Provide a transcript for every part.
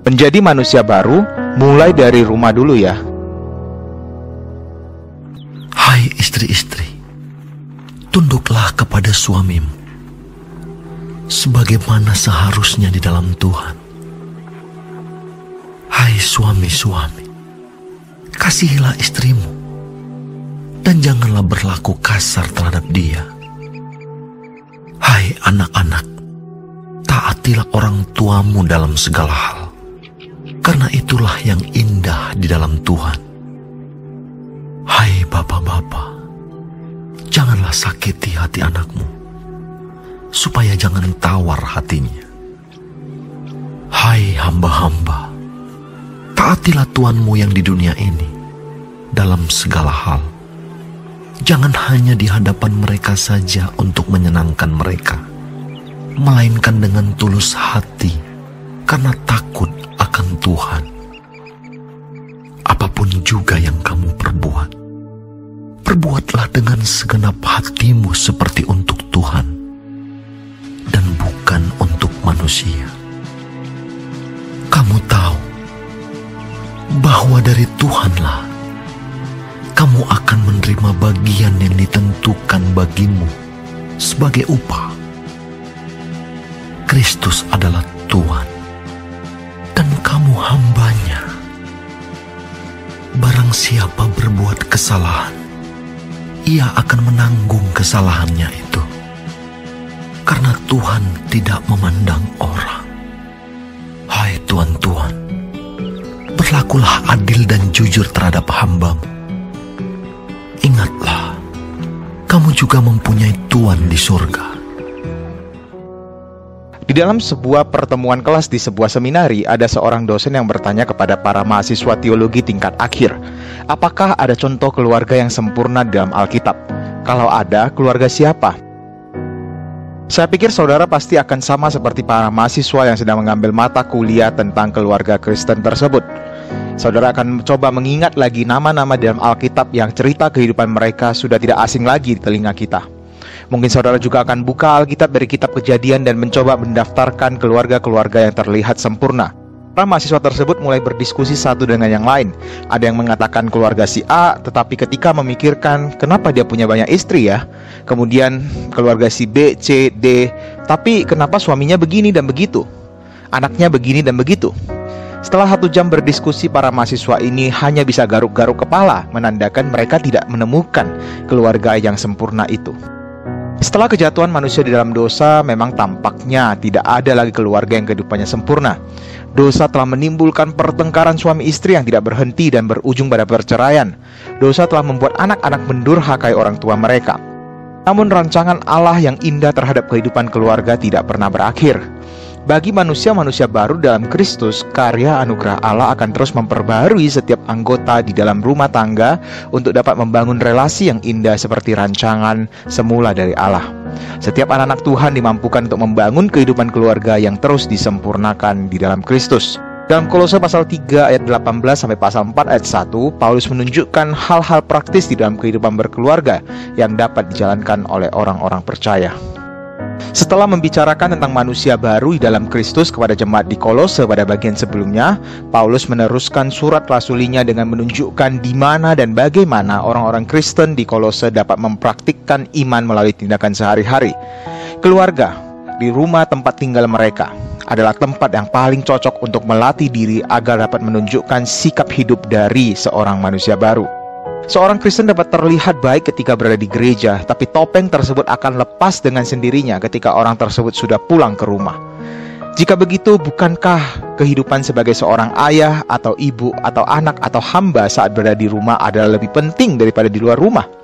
Menjadi manusia baru mulai dari rumah dulu ya. Hai istri-istri, tunduklah kepada suamimu sebagaimana seharusnya di dalam Tuhan. Hai suami-suami, kasihilah istrimu dan janganlah berlaku kasar terhadap dia. Hai anak-anak, taatilah orang tuamu dalam segala hal karena itulah yang indah di dalam Tuhan. Hai bapak-bapak, janganlah sakiti hati anakmu, supaya jangan tawar hatinya. Hai hamba-hamba, taatilah Tuhanmu yang di dunia ini dalam segala hal. Jangan hanya di hadapan mereka saja untuk menyenangkan mereka, melainkan dengan tulus hati karena takut Tuhan. Apa pun juga yang kamu perbuat, perbuatlah dengan segenap hatimu seperti untuk Tuhan dan bukan untuk manusia. Kamu tahu bahwa dari Tuhanlah kamu akan menerima bagian yang ditentukan bagimu sebagai upah. Kristus adalah Tuhan kamu hambanya. Barang siapa berbuat kesalahan, ia akan menanggung kesalahannya itu. Karena Tuhan tidak memandang orang. Hai Tuhan-Tuhan, berlakulah adil dan jujur terhadap hambamu. Ingatlah, kamu juga mempunyai Tuhan di surga di dalam sebuah pertemuan kelas di sebuah seminari, ada seorang dosen yang bertanya kepada para mahasiswa teologi tingkat akhir, apakah ada contoh keluarga yang sempurna dalam Alkitab? Kalau ada, keluarga siapa? Saya pikir saudara pasti akan sama seperti para mahasiswa yang sedang mengambil mata kuliah tentang keluarga Kristen tersebut. Saudara akan mencoba mengingat lagi nama-nama dalam Alkitab yang cerita kehidupan mereka sudah tidak asing lagi di telinga kita. Mungkin saudara juga akan buka Alkitab dari kitab kejadian dan mencoba mendaftarkan keluarga-keluarga yang terlihat sempurna. Para mahasiswa tersebut mulai berdiskusi satu dengan yang lain. Ada yang mengatakan keluarga si A, tetapi ketika memikirkan kenapa dia punya banyak istri ya. Kemudian keluarga si B, C, D, tapi kenapa suaminya begini dan begitu? Anaknya begini dan begitu. Setelah satu jam berdiskusi, para mahasiswa ini hanya bisa garuk-garuk kepala, menandakan mereka tidak menemukan keluarga yang sempurna itu. Setelah kejatuhan manusia di dalam dosa, memang tampaknya tidak ada lagi keluarga yang kehidupannya sempurna. Dosa telah menimbulkan pertengkaran suami istri yang tidak berhenti dan berujung pada perceraian. Dosa telah membuat anak-anak mendurhakai orang tua mereka. Namun rancangan Allah yang indah terhadap kehidupan keluarga tidak pernah berakhir. Bagi manusia-manusia baru dalam Kristus, karya anugerah Allah akan terus memperbarui setiap anggota di dalam rumah tangga untuk dapat membangun relasi yang indah seperti rancangan semula dari Allah. Setiap anak-anak Tuhan dimampukan untuk membangun kehidupan keluarga yang terus disempurnakan di dalam Kristus. Dalam Kolose pasal 3 ayat 18 sampai pasal 4 ayat 1, Paulus menunjukkan hal-hal praktis di dalam kehidupan berkeluarga yang dapat dijalankan oleh orang-orang percaya. Setelah membicarakan tentang manusia baru di dalam Kristus kepada jemaat di Kolose pada bagian sebelumnya, Paulus meneruskan surat rasulinya dengan menunjukkan di mana dan bagaimana orang-orang Kristen di Kolose dapat mempraktikkan iman melalui tindakan sehari-hari. Keluarga di rumah tempat tinggal mereka adalah tempat yang paling cocok untuk melatih diri agar dapat menunjukkan sikap hidup dari seorang manusia baru. Seorang Kristen dapat terlihat baik ketika berada di gereja, tapi topeng tersebut akan lepas dengan sendirinya ketika orang tersebut sudah pulang ke rumah. Jika begitu, bukankah kehidupan sebagai seorang ayah atau ibu atau anak atau hamba saat berada di rumah adalah lebih penting daripada di luar rumah?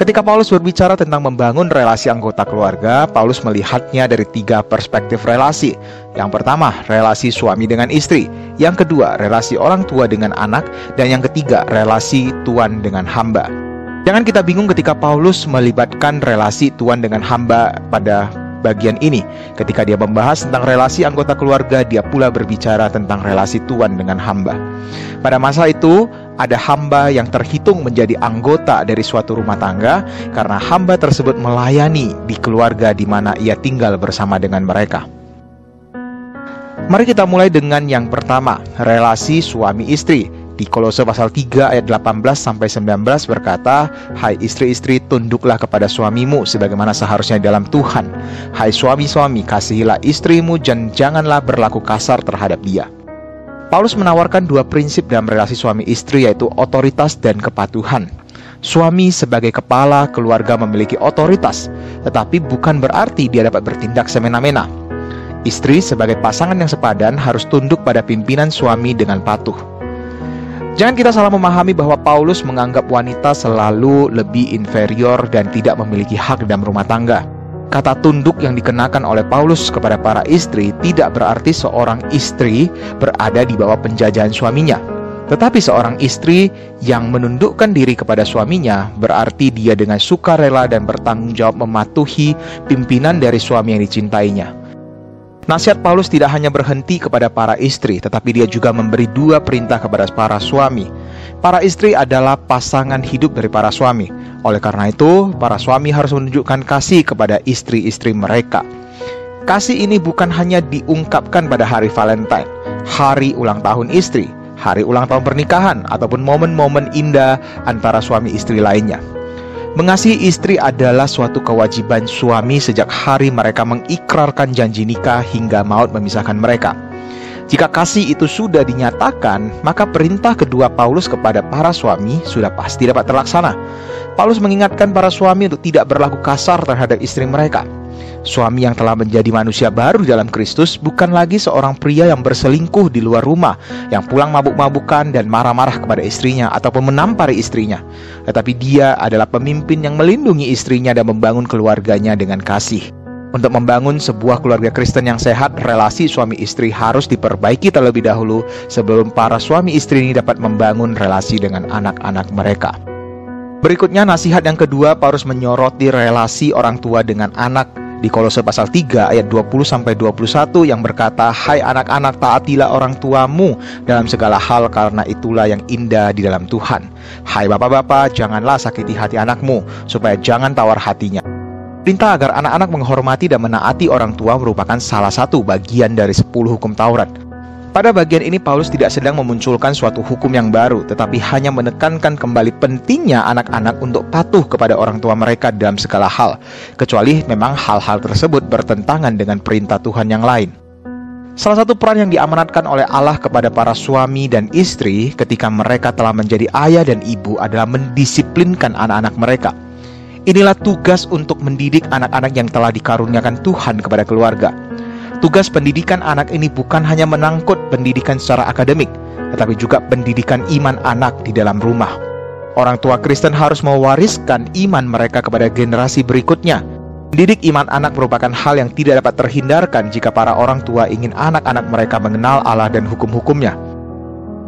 Ketika Paulus berbicara tentang membangun relasi anggota keluarga, Paulus melihatnya dari tiga perspektif relasi. Yang pertama, relasi suami dengan istri. Yang kedua, relasi orang tua dengan anak. Dan yang ketiga, relasi tuan dengan hamba. Jangan kita bingung ketika Paulus melibatkan relasi tuan dengan hamba pada bagian ini. Ketika dia membahas tentang relasi anggota keluarga, dia pula berbicara tentang relasi tuan dengan hamba. Pada masa itu, ada hamba yang terhitung menjadi anggota dari suatu rumah tangga karena hamba tersebut melayani di keluarga di mana ia tinggal bersama dengan mereka. Mari kita mulai dengan yang pertama, relasi suami istri. Di Kolose pasal 3 ayat 18 sampai 19 berkata, "Hai istri-istri, tunduklah kepada suamimu sebagaimana seharusnya dalam Tuhan. Hai suami-suami, kasihilah istrimu dan janganlah berlaku kasar terhadap dia." Paulus menawarkan dua prinsip dalam relasi suami istri yaitu otoritas dan kepatuhan. Suami sebagai kepala keluarga memiliki otoritas, tetapi bukan berarti dia dapat bertindak semena-mena. Istri sebagai pasangan yang sepadan harus tunduk pada pimpinan suami dengan patuh. Jangan kita salah memahami bahwa Paulus menganggap wanita selalu lebih inferior dan tidak memiliki hak dalam rumah tangga. Kata tunduk yang dikenakan oleh Paulus kepada para istri tidak berarti seorang istri berada di bawah penjajahan suaminya. Tetapi seorang istri yang menundukkan diri kepada suaminya berarti dia dengan sukarela dan bertanggung jawab mematuhi pimpinan dari suami yang dicintainya. Nasihat Paulus tidak hanya berhenti kepada para istri, tetapi dia juga memberi dua perintah kepada para suami. Para istri adalah pasangan hidup dari para suami. Oleh karena itu, para suami harus menunjukkan kasih kepada istri-istri mereka. Kasih ini bukan hanya diungkapkan pada hari Valentine, hari ulang tahun istri, hari ulang tahun pernikahan, ataupun momen-momen indah antara suami istri lainnya. Mengasihi istri adalah suatu kewajiban suami sejak hari mereka mengikrarkan janji nikah hingga maut memisahkan mereka. Jika kasih itu sudah dinyatakan, maka perintah kedua Paulus kepada para suami sudah pasti dapat terlaksana. Paulus mengingatkan para suami untuk tidak berlaku kasar terhadap istri mereka. Suami yang telah menjadi manusia baru dalam Kristus bukan lagi seorang pria yang berselingkuh di luar rumah, yang pulang mabuk-mabukan dan marah-marah kepada istrinya ataupun menampari istrinya. Tetapi dia adalah pemimpin yang melindungi istrinya dan membangun keluarganya dengan kasih. Untuk membangun sebuah keluarga Kristen yang sehat, relasi suami istri harus diperbaiki terlebih dahulu sebelum para suami istri ini dapat membangun relasi dengan anak-anak mereka. Berikutnya nasihat yang kedua Paulus menyoroti relasi orang tua dengan anak di Kolose pasal 3 ayat 20 sampai 21 yang berkata, "Hai anak-anak, taatilah orang tuamu dalam segala hal karena itulah yang indah di dalam Tuhan. Hai bapak-bapak, janganlah sakiti hati anakmu supaya jangan tawar hatinya." Perintah agar anak-anak menghormati dan menaati orang tua merupakan salah satu bagian dari 10 hukum Taurat. Pada bagian ini Paulus tidak sedang memunculkan suatu hukum yang baru, tetapi hanya menekankan kembali pentingnya anak-anak untuk patuh kepada orang tua mereka dalam segala hal, kecuali memang hal-hal tersebut bertentangan dengan perintah Tuhan yang lain. Salah satu peran yang diamanatkan oleh Allah kepada para suami dan istri ketika mereka telah menjadi ayah dan ibu adalah mendisiplinkan anak-anak mereka. Inilah tugas untuk mendidik anak-anak yang telah dikaruniakan Tuhan kepada keluarga. Tugas pendidikan anak ini bukan hanya menangkut pendidikan secara akademik, tetapi juga pendidikan iman anak di dalam rumah. Orang tua Kristen harus mewariskan iman mereka kepada generasi berikutnya. Mendidik iman anak merupakan hal yang tidak dapat terhindarkan jika para orang tua ingin anak-anak mereka mengenal Allah dan hukum-hukumnya.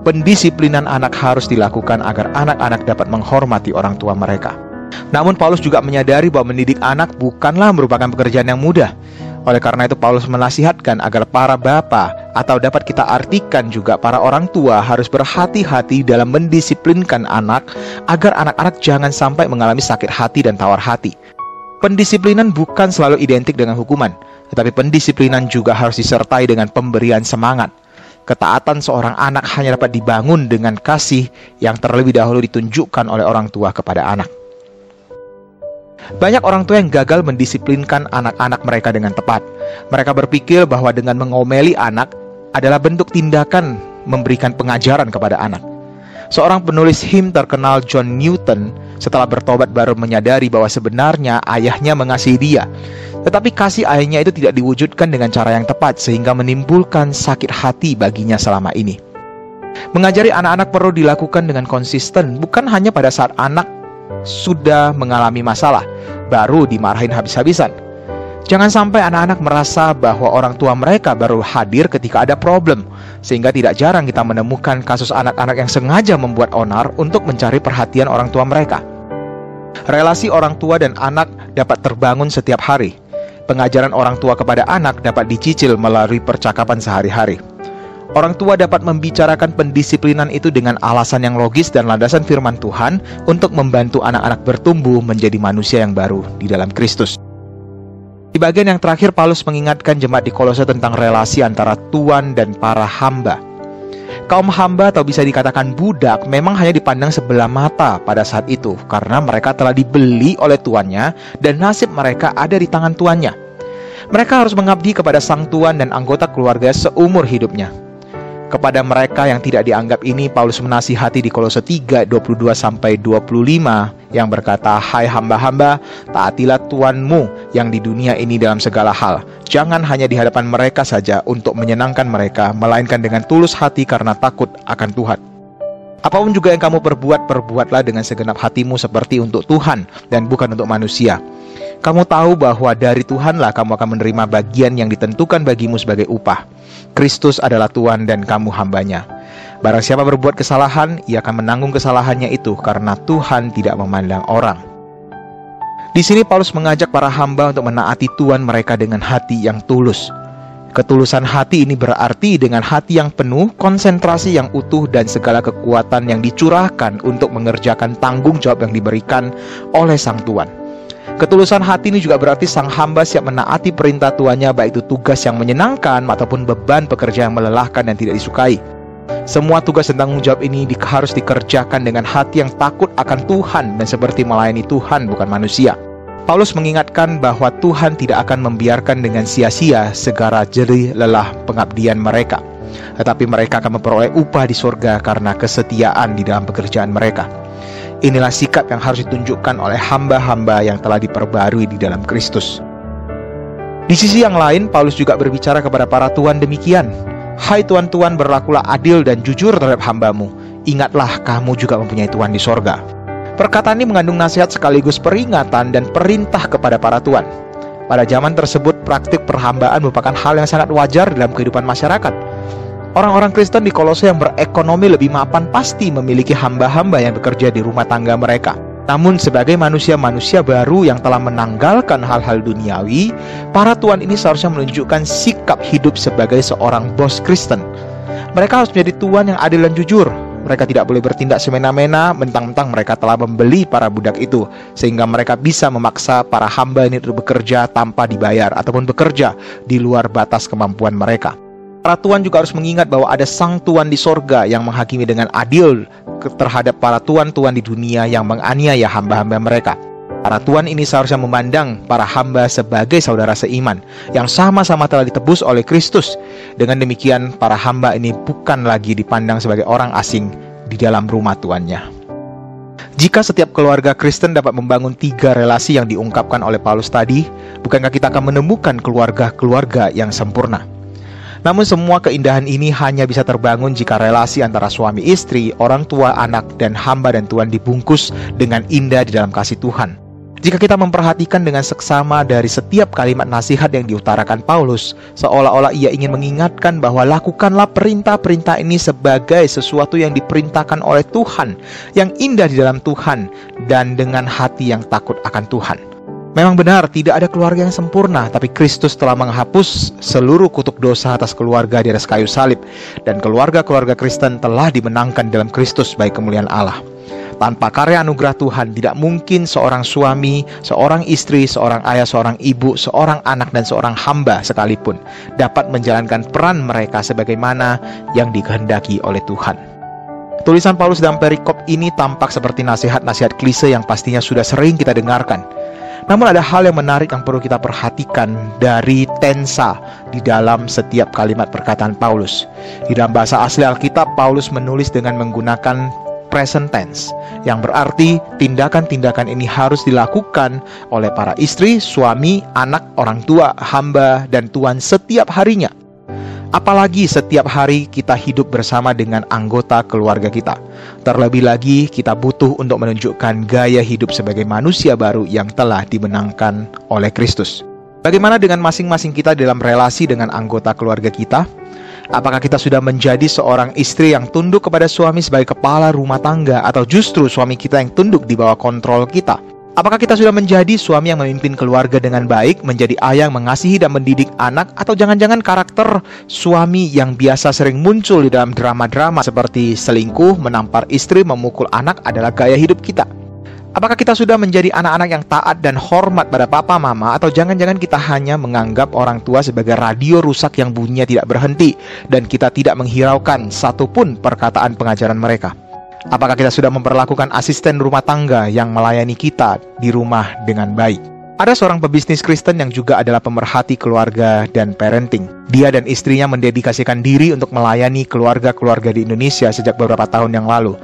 Pendisiplinan anak harus dilakukan agar anak-anak dapat menghormati orang tua mereka. Namun Paulus juga menyadari bahwa mendidik anak bukanlah merupakan pekerjaan yang mudah. Oleh karena itu Paulus menasihatkan agar para bapa atau dapat kita artikan juga para orang tua harus berhati-hati dalam mendisiplinkan anak agar anak-anak jangan sampai mengalami sakit hati dan tawar hati. Pendisiplinan bukan selalu identik dengan hukuman, tetapi pendisiplinan juga harus disertai dengan pemberian semangat. Ketaatan seorang anak hanya dapat dibangun dengan kasih yang terlebih dahulu ditunjukkan oleh orang tua kepada anak. Banyak orang tua yang gagal mendisiplinkan anak-anak mereka dengan tepat. Mereka berpikir bahwa dengan mengomeli anak adalah bentuk tindakan memberikan pengajaran kepada anak. Seorang penulis him terkenal John Newton setelah bertobat baru menyadari bahwa sebenarnya ayahnya mengasihi dia. Tetapi kasih ayahnya itu tidak diwujudkan dengan cara yang tepat sehingga menimbulkan sakit hati baginya selama ini. Mengajari anak-anak perlu dilakukan dengan konsisten, bukan hanya pada saat anak sudah mengalami masalah, baru dimarahin habis-habisan. Jangan sampai anak-anak merasa bahwa orang tua mereka baru hadir ketika ada problem, sehingga tidak jarang kita menemukan kasus anak-anak yang sengaja membuat onar untuk mencari perhatian orang tua mereka. Relasi orang tua dan anak dapat terbangun setiap hari. Pengajaran orang tua kepada anak dapat dicicil melalui percakapan sehari-hari. Orang tua dapat membicarakan pendisiplinan itu dengan alasan yang logis dan landasan firman Tuhan untuk membantu anak-anak bertumbuh menjadi manusia yang baru di dalam Kristus. Di bagian yang terakhir, Paulus mengingatkan jemaat di Kolose tentang relasi antara Tuhan dan para hamba. Kaum hamba atau bisa dikatakan budak memang hanya dipandang sebelah mata pada saat itu karena mereka telah dibeli oleh tuannya dan nasib mereka ada di tangan tuannya. Mereka harus mengabdi kepada sang tuan dan anggota keluarga seumur hidupnya. Kepada mereka yang tidak dianggap ini, Paulus menasihati di Kolose 3, 22 sampai 25 yang berkata, Hai hamba-hamba, taatilah Tuanmu yang di dunia ini dalam segala hal. Jangan hanya di hadapan mereka saja untuk menyenangkan mereka, melainkan dengan tulus hati karena takut akan Tuhan. Apa pun juga yang kamu perbuat, perbuatlah dengan segenap hatimu seperti untuk Tuhan dan bukan untuk manusia. Kamu tahu bahwa dari Tuhanlah kamu akan menerima bagian yang ditentukan bagimu sebagai upah. Kristus adalah Tuhan dan kamu hambanya. Barang siapa berbuat kesalahan, ia akan menanggung kesalahannya itu karena Tuhan tidak memandang orang. Di sini Paulus mengajak para hamba untuk menaati Tuhan mereka dengan hati yang tulus. Ketulusan hati ini berarti dengan hati yang penuh, konsentrasi yang utuh, dan segala kekuatan yang dicurahkan untuk mengerjakan tanggung jawab yang diberikan oleh Sang Tuhan. Ketulusan hati ini juga berarti sang hamba siap menaati perintah tuannya baik itu tugas yang menyenangkan ataupun beban pekerjaan yang melelahkan dan tidak disukai. Semua tugas dan tanggung jawab ini harus dikerjakan dengan hati yang takut akan Tuhan dan seperti melayani Tuhan bukan manusia. Paulus mengingatkan bahwa Tuhan tidak akan membiarkan dengan sia-sia segala jerih lelah pengabdian mereka. Tetapi mereka akan memperoleh upah di surga karena kesetiaan di dalam pekerjaan mereka. Inilah sikap yang harus ditunjukkan oleh hamba-hamba yang telah diperbarui di dalam Kristus. Di sisi yang lain, Paulus juga berbicara kepada para tuan demikian. Hai tuan-tuan, berlakulah adil dan jujur terhadap hambamu. Ingatlah kamu juga mempunyai tuan di sorga. Perkataan ini mengandung nasihat sekaligus peringatan dan perintah kepada para tuan. Pada zaman tersebut, praktik perhambaan merupakan hal yang sangat wajar dalam kehidupan masyarakat. Orang-orang Kristen di Kolose yang berekonomi lebih mapan pasti memiliki hamba-hamba yang bekerja di rumah tangga mereka. Namun sebagai manusia-manusia baru yang telah menanggalkan hal-hal duniawi, para tuan ini seharusnya menunjukkan sikap hidup sebagai seorang bos Kristen. Mereka harus menjadi tuan yang adil dan jujur. Mereka tidak boleh bertindak semena-mena mentang-mentang mereka telah membeli para budak itu sehingga mereka bisa memaksa para hamba ini untuk bekerja tanpa dibayar ataupun bekerja di luar batas kemampuan mereka. Para tuan juga harus mengingat bahwa ada sang tuan di sorga yang menghakimi dengan adil terhadap para tuan-tuan di dunia yang menganiaya hamba-hamba mereka. Para tuan ini seharusnya memandang para hamba sebagai saudara seiman yang sama-sama telah ditebus oleh Kristus. Dengan demikian, para hamba ini bukan lagi dipandang sebagai orang asing di dalam rumah tuannya. Jika setiap keluarga Kristen dapat membangun tiga relasi yang diungkapkan oleh Paulus tadi, bukankah kita akan menemukan keluarga-keluarga yang sempurna? Namun semua keindahan ini hanya bisa terbangun jika relasi antara suami istri, orang tua, anak, dan hamba dan Tuhan dibungkus dengan indah di dalam kasih Tuhan. Jika kita memperhatikan dengan seksama dari setiap kalimat nasihat yang diutarakan Paulus, seolah-olah ia ingin mengingatkan bahwa lakukanlah perintah-perintah ini sebagai sesuatu yang diperintahkan oleh Tuhan, yang indah di dalam Tuhan, dan dengan hati yang takut akan Tuhan. Memang benar, tidak ada keluarga yang sempurna, tapi Kristus telah menghapus seluruh kutuk dosa atas keluarga di atas kayu salib, dan keluarga-keluarga Kristen telah dimenangkan dalam Kristus baik kemuliaan Allah. Tanpa karya anugerah Tuhan, tidak mungkin seorang suami, seorang istri, seorang ayah, seorang ibu, seorang anak, dan seorang hamba sekalipun dapat menjalankan peran mereka sebagaimana yang dikehendaki oleh Tuhan. Tulisan Paulus dalam perikop ini tampak seperti nasihat-nasihat klise yang pastinya sudah sering kita dengarkan. Namun ada hal yang menarik yang perlu kita perhatikan dari tensa di dalam setiap kalimat perkataan Paulus. Di dalam bahasa asli Alkitab, Paulus menulis dengan menggunakan present tense yang berarti tindakan-tindakan ini harus dilakukan oleh para istri, suami, anak, orang tua, hamba, dan tuan setiap harinya. Apalagi setiap hari kita hidup bersama dengan anggota keluarga kita. Terlebih lagi, kita butuh untuk menunjukkan gaya hidup sebagai manusia baru yang telah dimenangkan oleh Kristus. Bagaimana dengan masing-masing kita dalam relasi dengan anggota keluarga kita? Apakah kita sudah menjadi seorang istri yang tunduk kepada suami sebagai kepala rumah tangga, atau justru suami kita yang tunduk di bawah kontrol kita? Apakah kita sudah menjadi suami yang memimpin keluarga dengan baik, menjadi ayah yang mengasihi dan mendidik anak, atau jangan-jangan karakter suami yang biasa sering muncul di dalam drama-drama seperti selingkuh, menampar istri, memukul anak adalah gaya hidup kita? Apakah kita sudah menjadi anak-anak yang taat dan hormat pada papa mama atau jangan-jangan kita hanya menganggap orang tua sebagai radio rusak yang bunyinya tidak berhenti dan kita tidak menghiraukan satupun perkataan pengajaran mereka? Apakah kita sudah memperlakukan asisten rumah tangga yang melayani kita di rumah dengan baik? Ada seorang pebisnis Kristen yang juga adalah pemerhati keluarga dan parenting. Dia dan istrinya mendedikasikan diri untuk melayani keluarga-keluarga di Indonesia sejak beberapa tahun yang lalu.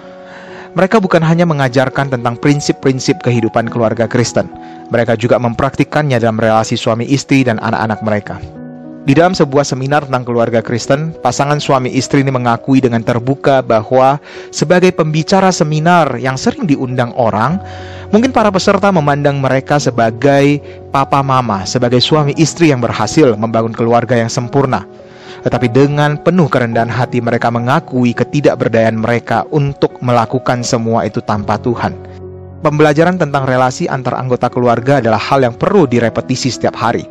Mereka bukan hanya mengajarkan tentang prinsip-prinsip kehidupan keluarga Kristen, mereka juga mempraktikkannya dalam relasi suami istri dan anak-anak mereka. Di dalam sebuah seminar tentang keluarga Kristen, pasangan suami istri ini mengakui dengan terbuka bahwa sebagai pembicara seminar yang sering diundang orang, mungkin para peserta memandang mereka sebagai papa mama, sebagai suami istri yang berhasil membangun keluarga yang sempurna tetapi dengan penuh kerendahan hati mereka mengakui ketidakberdayaan mereka untuk melakukan semua itu tanpa Tuhan. Pembelajaran tentang relasi antar anggota keluarga adalah hal yang perlu direpetisi setiap hari.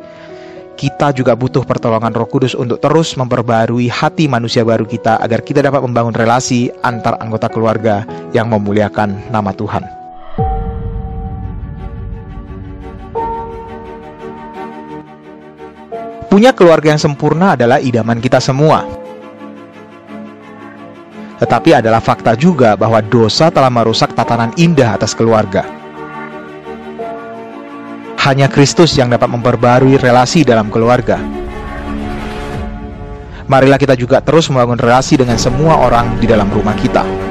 Kita juga butuh pertolongan Roh Kudus untuk terus memperbarui hati manusia baru kita agar kita dapat membangun relasi antar anggota keluarga yang memuliakan nama Tuhan. Punya keluarga yang sempurna adalah idaman kita semua. Tetapi adalah fakta juga bahwa dosa telah merusak tatanan indah atas keluarga. Hanya Kristus yang dapat memperbarui relasi dalam keluarga. Marilah kita juga terus membangun relasi dengan semua orang di dalam rumah kita.